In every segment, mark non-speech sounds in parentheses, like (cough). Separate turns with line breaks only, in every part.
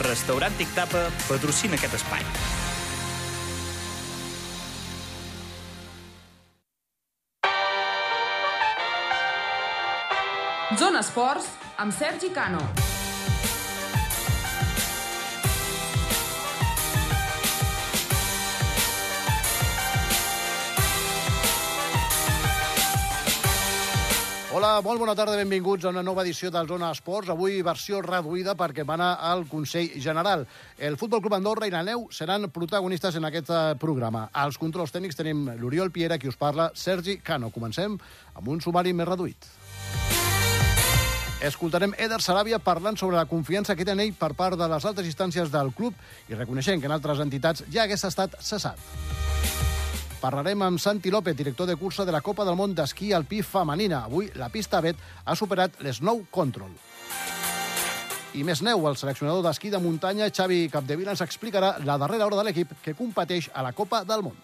Restaurant Tic Tapa patrocina aquest espai.
Zona Esports amb Sergi Cano.
Hola, molt bona tarda, benvinguts a una nova edició del Zona Esports. Avui versió reduïda perquè mana al Consell General. El Futbol Club Andorra i la Neu seran protagonistes en aquest eh, programa. Als controls tècnics tenim l'Oriol Piera, qui us parla, Sergi Cano. Comencem amb un sumari més reduït. Escoltarem Eder Saràbia parlant sobre la confiança que té en ell per part de les altes instàncies del club i reconeixent que en altres entitats ja hagués estat cessat. Parlarem amb Santi López, director de cursa de la Copa del Món d'Esquí Alpí Femenina. Avui la pista Bet ha superat l'Snow Control. I més neu, el seleccionador d'esquí de muntanya, Xavi Capdevila, ens explicarà la darrera hora de l'equip que competeix a la Copa del Món.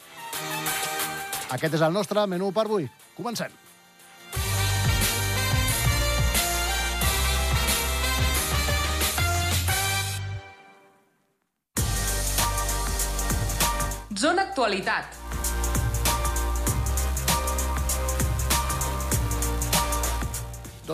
Aquest és el nostre menú per avui. Comencem.
Zona Actualitat.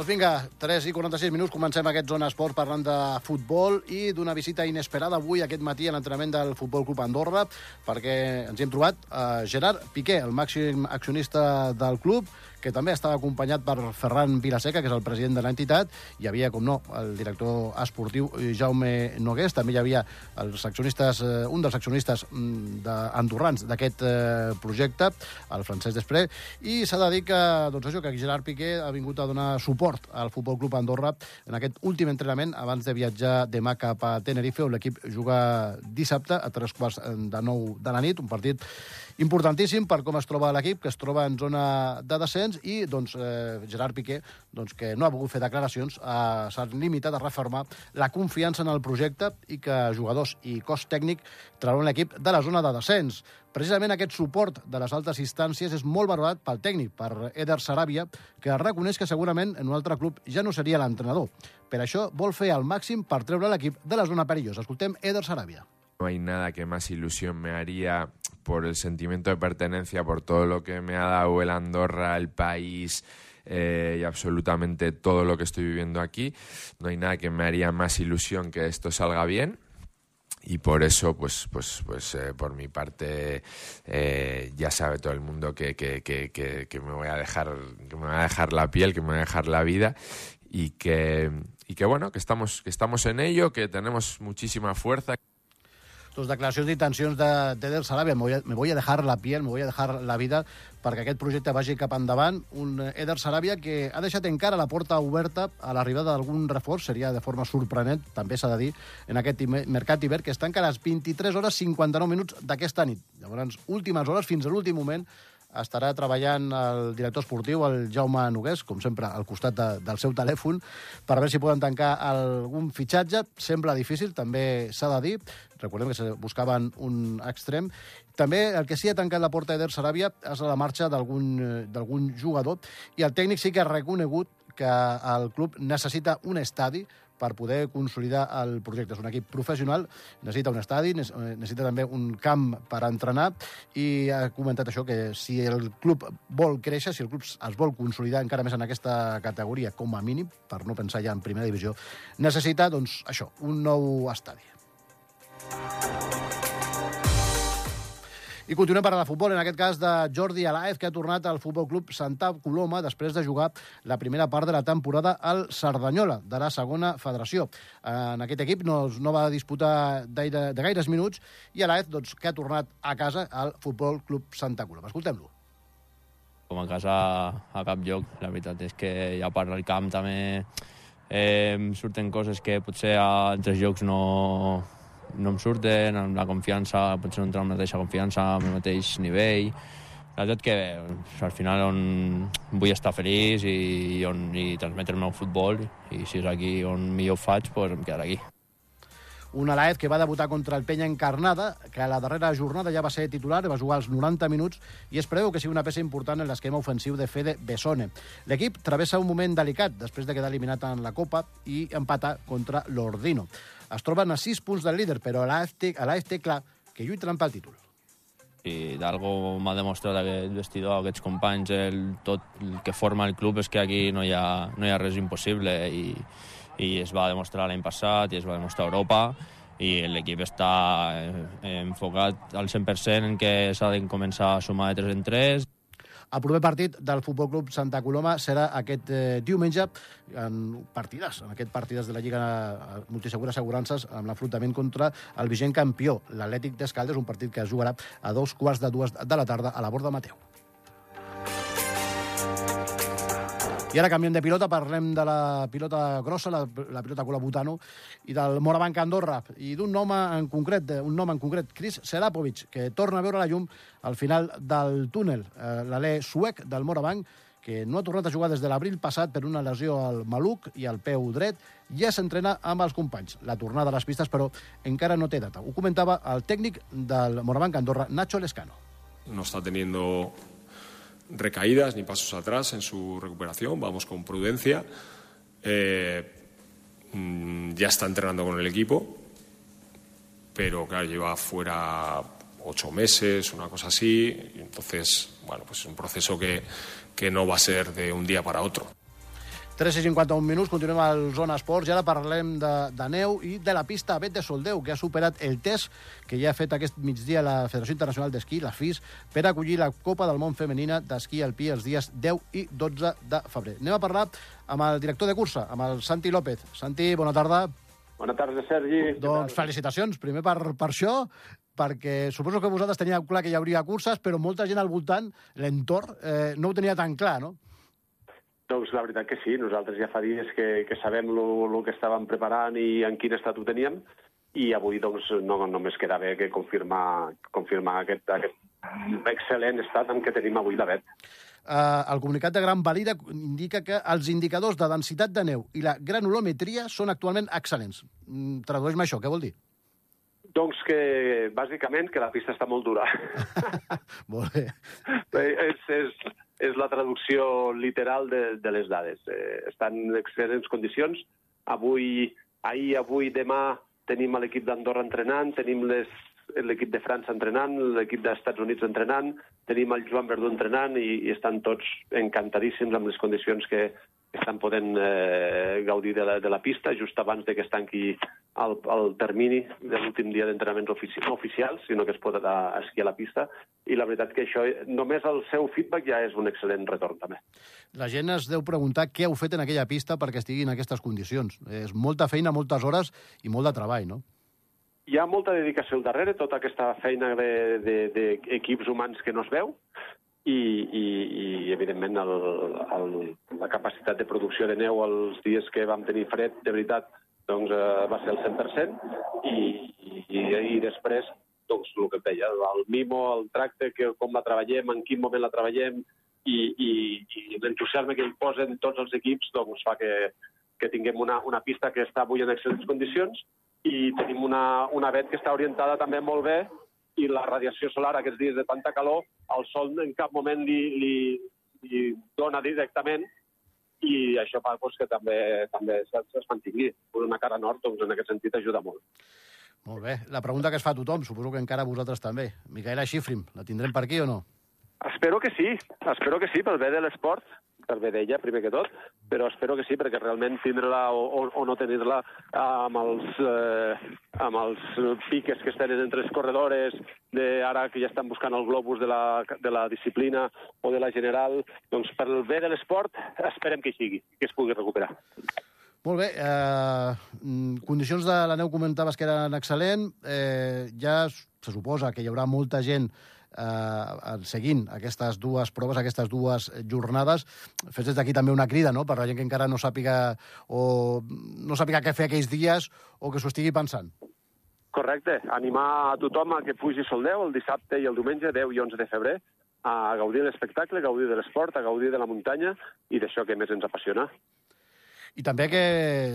Doncs vinga, 3 i 46 minuts, comencem aquest Zona Esport parlant de futbol i d'una visita inesperada avui aquest matí a l'entrenament del Futbol Club Andorra, perquè ens hi hem trobat a Gerard Piqué, el màxim accionista del club, que també estava acompanyat per Ferran Vilaseca, que és el president de l'entitat, hi havia, com no, el director esportiu Jaume Nogués, també hi havia els accionistes, eh, un dels accionistes mm, andorrans d'aquest eh, projecte, el Francesc Després, i s'ha de dir que, doncs això, que Gerard Piqué ha vingut a donar suport al Futbol Club Andorra en aquest últim entrenament abans de viatjar demà cap a Tenerife, on l'equip juga dissabte a tres quarts de nou de la nit, un partit importantíssim per com es troba l'equip, que es troba en zona de descens, i doncs, eh, Gerard Piqué, doncs, que no ha volgut fer declaracions, eh, s'ha limitat a reformar la confiança en el projecte i que jugadors i cos tècnic trauran l'equip de la zona de descens. Precisament aquest suport de les altes instàncies és molt valorat pel tècnic, per Eder Saràbia, que reconeix que segurament en un altre club ja no seria l'entrenador. Per això vol fer el màxim per treure l'equip de la zona perillosa. Escoltem Eder Saràbia.
No hay nada que más ilusión me haría por el sentimiento de pertenencia, por todo lo que me ha dado el Andorra, el país eh, y absolutamente todo lo que estoy viviendo aquí. No hay nada que me haría más ilusión que esto salga bien. Y por eso, pues, pues, pues eh, por mi parte, eh, ya sabe todo el mundo que, que, que, que, me voy a dejar, que me voy a dejar la piel, que me voy a dejar la vida y que, y que bueno, que estamos, que estamos en ello, que tenemos muchísima fuerza.
Doncs, declaracions d'intencions de d'Eder Sarabia. Me voy, a, me voy a dejar la piel, me voy a dejar la vida perquè aquest projecte vagi cap endavant. Un Eder Sarabia que ha deixat encara la porta oberta a l'arribada d'algun reforç, seria de forma sorprenent, també s'ha de dir, en aquest mercat hivern, que està encara a les 23 hores 59 minuts d'aquesta nit. Llavors, últimes hores, fins a l'últim moment, estarà treballant el director esportiu, el Jaume Nogués, com sempre, al costat de, del seu telèfon, per veure si poden tancar algun fitxatge. Sembla difícil, també s'ha de dir. Recordem que se buscaven un extrem. També el que sí ha tancat la porta Eder Saràbia és la marxa d'algun jugador i el tècnic sí que ha reconegut que el club necessita un estadi per poder consolidar el projecte. És un equip professional, necessita un estadi, necessita també un camp per entrenar i ha comentat això, que si el club vol créixer, si el club es vol consolidar encara més en aquesta categoria com a mínim, per no pensar ja en primera divisió, necessita, doncs, això, un nou estadi. I continuem parlant de futbol, en aquest cas de Jordi Alaez, que ha tornat al Futbol Club Santa Coloma després de jugar la primera part de la temporada al Cerdanyola, de la segona federació. En aquest equip no, no va disputar de, de gaires minuts i Alaez, doncs, que ha tornat a casa al Futbol Club Santa Coloma. Escoltem-lo.
Com a casa a cap lloc, la veritat és que ja per al camp també eh, surten coses que potser a altres llocs no, no em surten, amb la confiança, potser no entrar amb la mateixa confiança, amb el mateix nivell. La veritat que al final on vull estar feliç i, on, i transmetre el meu futbol i si és aquí on millor ho faig, doncs em quedaré aquí.
Un Alaez que va debutar contra el Penya Encarnada, que a la darrera jornada ja va ser titular, va jugar els 90 minuts i es preveu que sigui una peça important en l'esquema ofensiu de Fede Besone. L'equip travessa un moment delicat després de quedar eliminat en la Copa i empatar contra l'Ordino. Es troben a 6 punts del líder, però a l'AFT clar, que lluitaran pel títol.
i d'algo m'ha demostrat aquest vestidor, aquests companys, el, tot el que forma el club és que aquí no hi ha, no hi ha res impossible. I, i es va demostrar l'any passat i es va demostrar a Europa. I l'equip està eh, enfocat al 100% en que s'ha de començar a sumar de 3 en 3
El proper partit del Futbol Club Santa Coloma serà aquest eh, diumenge en partides, en aquest partides de la Lliga eh, Multisegura Assegurances amb l'enfrontament contra el vigent campió, l'Atlètic d'Escaldes, un partit que es jugarà a dos quarts de dues de la tarda a la Borda Mateu. I ara canviem de pilota, parlem de la pilota grossa, la, la pilota Colabutano, i del Morabanc Andorra, i d'un nom en concret, un nom en concret, Chris Serapovic, que torna a veure la llum al final del túnel. Eh, L'alè suec del Morabanc, que no ha tornat a jugar des de l'abril passat per una lesió al maluc i al peu dret, ja s'entrena amb els companys. La tornada a les pistes, però encara no té data. Ho comentava el tècnic del Morabanc Andorra, Nacho Lescano.
No está teniendo recaídas ni pasos atrás en su recuperación, vamos con prudencia. Eh, mm, ya está entrenando con el equipo, pero claro, lleva fuera ocho meses, una cosa así, entonces, bueno, pues es un proceso que, que no va a ser de un día para otro.
3 i 51 minuts, continuem al Zona Esports i ara parlem de, de neu i de la pista Bet de Soldeu, que ha superat el test que ja ha fet aquest migdia la Federació Internacional d'Esquí, la FIS, per acollir la Copa del Món Femenina d'Esquí alpí els dies 10 i 12 de febrer. Anem a parlar amb el director de cursa, amb el Santi López. Santi, bona tarda.
Bona tarda, Sergi.
Doncs felicitacions, primer per, per això, perquè suposo que vosaltres teníeu clar que hi hauria curses, però molta gent al voltant, l'entorn, eh, no ho tenia tan clar, no?
Doncs la veritat que sí, nosaltres ja fa dies que, que sabem el que estàvem preparant i en quin estat ho teníem, i avui doncs, no només queda bé que confirmar, confirmar aquest, aquest excel·lent estat en què tenim avui la vet.
Uh, el comunicat de Gran Valira indica que els indicadors de densitat de neu i la granulometria són actualment excel·lents. Mm, Tradueix-me això, què vol dir?
Doncs que, bàsicament, que la pista està molt dura. (laughs)
Molt bé.
Traducció literal de, de les dades. Eh, estan en excel·lents condicions. Avui, ahir, avui, demà tenim l'equip d'Andorra entrenant, tenim l'equip de França entrenant, l'equip dels Estats Units entrenant, tenim el Joan Verdú entrenant i, i estan tots encantadíssims amb les condicions que estan podent eh, gaudir de la, de la pista just abans de que es tanqui el, el termini de l'últim dia d'entrenaments ofici no oficials, sinó que es pot anar a esquiar a la pista. I la veritat que això, només el seu feedback ja és un excel·lent retorn, també.
La gent es deu preguntar què heu fet en aquella pista perquè estigui en aquestes condicions. És molta feina, moltes hores i molt de treball, no?
Hi ha molta dedicació al darrere, tota aquesta feina d'equips de, de, de humans que no es veu, i, i, i evidentment, el, el, la capacitat de producció de neu els dies que vam tenir fred, de veritat, doncs eh, va ser el 100%, i, i, i després, doncs, el que et deia, el mimo, el tracte, que, com la treballem, en quin moment la treballem, i, i, i l'entusiasme que hi posen tots els equips, doncs fa que, que tinguem una, una pista que està avui en excel·lents condicions, i tenim una, una vet que està orientada també molt bé i la radiació solar aquests dies de tanta calor, el sol en cap moment li, li, li dona directament i això fa doncs, que també, també es mantingui. Una cara nord, doncs, en aquest sentit, ajuda molt.
Molt bé. La pregunta que es fa a tothom, suposo que encara vosaltres també. Micaela Xifrim, la tindrem per aquí o no?
Espero que sí, espero que sí, pel bé de l'esport per bé d'ella, primer que tot, però espero que sí, perquè realment tindre-la o, o, o no tenir-la amb, els, eh, amb els piques que es tenen entre les corredores, de ara que ja estan buscant el globus de la, de la disciplina o de la general, doncs per el bé de l'esport esperem que sigui, que es pugui recuperar.
Molt bé. Eh, condicions de la neu comentaves que eren excel·lent. Eh, ja se suposa que hi haurà molta gent eh, seguint aquestes dues proves, aquestes dues jornades. Fes des d'aquí també una crida, no?, per la gent que encara no sàpiga o no sàpiga què fer aquells dies o que s'ho estigui pensant.
Correcte. Animar a tothom a que pugi sol 10 el dissabte i el diumenge, 10 i 11 de febrer, a gaudir de l'espectacle, a gaudir de l'esport, a gaudir de la muntanya i d'això que més ens apassiona.
I també que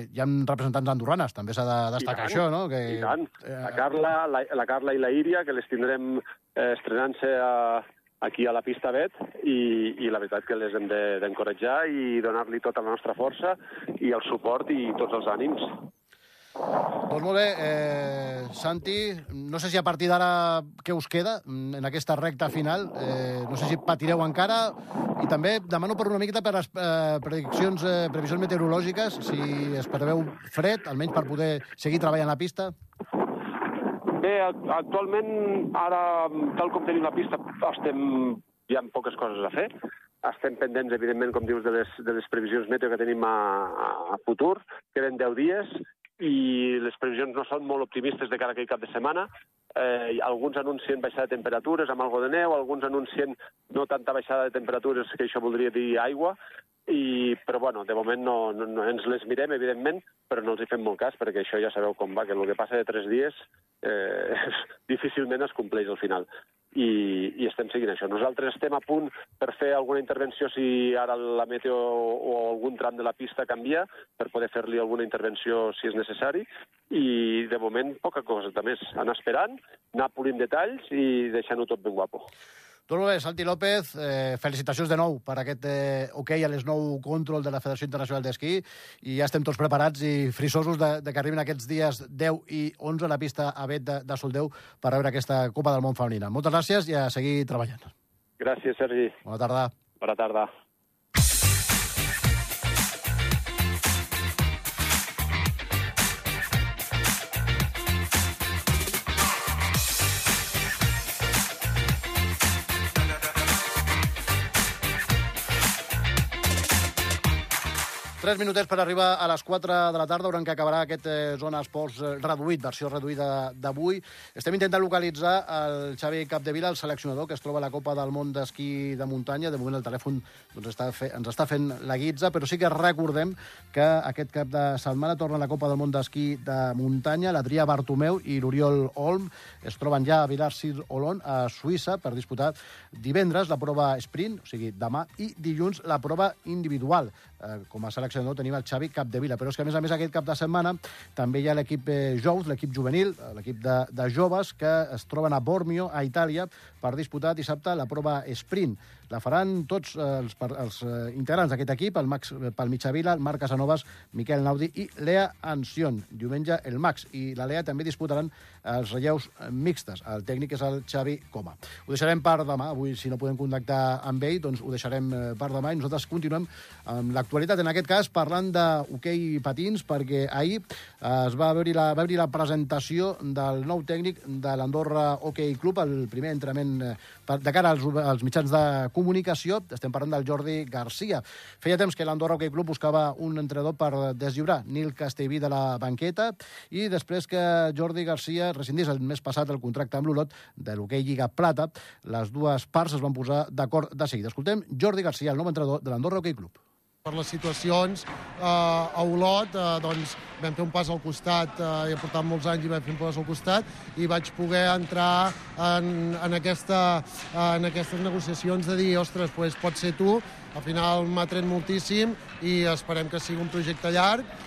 hi ha representants andorranes, també s'ha de destacar això, no? Que,
I tant. La Carla, la, la Carla i la Íria, que les tindrem eh, estrenant-se a, aquí a la pista Bet i, i la veritat que les hem d'encoratjar de, i donar-li tota la nostra força i el suport i tots els ànims.
Doncs molt bé, eh, Santi, no sé si a partir d'ara què us queda mm, en aquesta recta final, eh, no sé si patireu encara, i també demano per una miqueta per les eh, prediccions, eh, previsions meteorològiques, si es preveu fred, almenys per poder seguir treballant la pista.
Bé, actualment, ara, tal com tenim la pista, estem... hi ha poques coses a fer. Estem pendents, evidentment, com dius, de les, de les previsions meteo que tenim a, a futur. Queden 10 dies i les previsions no són molt optimistes de cara a aquell cap de setmana. Eh, alguns anuncien baixada de temperatures amb algo de neu, alguns anuncien no tanta baixada de temperatures, que això voldria dir aigua, i, però bueno, de moment no, no, no ens les mirem, evidentment, però no els hi fem molt cas, perquè això ja sabeu com va, que el que passa de tres dies eh, (laughs) difícilment es compleix al final i, i estem seguint això. Nosaltres estem a punt per fer alguna intervenció si ara la meteo o algun tram de la pista canvia, per poder fer-li alguna intervenció si és necessari, i de moment poca cosa, també anar esperant, anar polint detalls i deixant-ho tot ben guapo.
Bé, Santi López, eh, felicitacions de nou per aquest eh, ok a les nou control de la Federació Internacional d'Esquí i ja estem tots preparats i frisosos de, de que arribin aquests dies 10 i 11 a la pista a Bet de, de Soldeu per veure aquesta Copa del Món femenina. Moltes gràcies i a seguir treballant.
Gràcies, Sergi.
Bona tarda.
Bona tarda.
Tres minutets per arribar a les 4 de la tarda, hauran que acabarà aquest eh, Zona Esports eh, reduït, versió reduïda d'avui. Estem intentant localitzar el Xavi Capdevila, el seleccionador, que es troba a la Copa del Món d'esquí de muntanya. De moment el telèfon doncs, està fe, ens està fent la guitza, però sí que recordem que aquest cap de setmana torna a la Copa del Món d'esquí de muntanya. L'Adrià Bartomeu i l'Oriol Olm es troben ja a Vilar-Sir-Olon, a Suïssa, per disputar divendres la prova sprint, o sigui, demà, i dilluns la prova individual. Eh, com a seleccionador tenim el Xavi Capdevila, però és que a més a més aquest cap de setmana també hi ha l'equip eh, Jous, l'equip juvenil, eh, l'equip de, de joves que es troben a Bormio, a Itàlia, per disputar dissabte la prova sprint. La faran tots eh, els, els integrants d'aquest equip, el Max Palmitxavila, el Marc Casanovas, Miquel Naudi i Lea Ancion. Diumenge el Max i la Lea també disputaran els relleus mixtes. El tècnic és el Xavi Coma. Ho deixarem per demà. Avui, si no podem contactar amb ell, doncs ho deixarem per demà i nosaltres continuem amb l'actualitat. En aquest cas, parlant d'hoquei patins, perquè ahir es va veure la, va veure la presentació del nou tècnic de l'Andorra Hockey Club, el primer entrenament de cara als, als mitjans de comunicació. Estem parlant del Jordi Garcia. Feia temps que l'Andorra Hockey Club buscava un entrenador per deslliurar Nil Castellví de la banqueta i després que Jordi Garcia rescindís el mes passat el contracte amb l'Olot de l'hoquei Lliga Plata, les dues parts es van posar d'acord de seguida. Escoltem Jordi Garcia, el nou entrenador de l'Andorra Hockey Club
per les situacions eh, a Olot eh, doncs vam fer un pas al costat eh, he portat molts anys i vam fer un pas al costat i vaig poder entrar en, en, aquesta, en aquestes negociacions de dir, ostres, pues, pot ser tu al final m'ha tret moltíssim i esperem que sigui un projecte llarg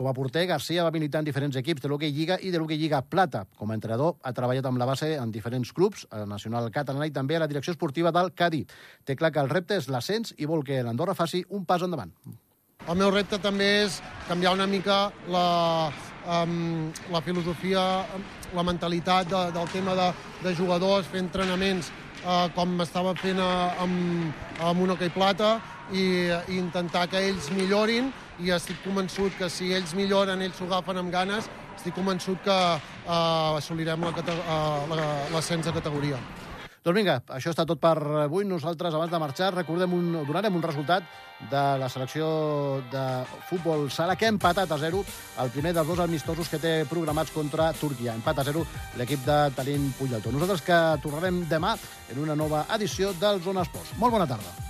com a porter, Garcia va militar en diferents equips de l'Hockey Lliga i de l'Hockey Lliga Plata. Com a entrenador, ha treballat amb la base en diferents clubs, a la Nacional Catalana i també a la direcció esportiva del Cadí. Té clar que el repte és l'ascens i vol que l'Andorra faci un pas endavant.
El meu repte també és canviar una mica la, um, la filosofia, la mentalitat de, del tema de, de jugadors, fer entrenaments uh, com estava fent uh, amb, amb un hoquei plata i, i intentar que ells millorin i estic convençut que si ells milloren, ells s'ho agafen amb ganes, estic convençut que uh, assolirem l'ascens de categoria.
Doncs vinga, això està tot per avui. Nosaltres, abans de marxar, recordem un, donarem un resultat de la selecció de futbol sala que ha empatat a 0 el primer dels dos amistosos que té programats contra Turquia. Empat a 0 l'equip de Talent Puyaltó. Nosaltres que tornarem demà en una nova edició del Zona Esports. Molt bona tarda.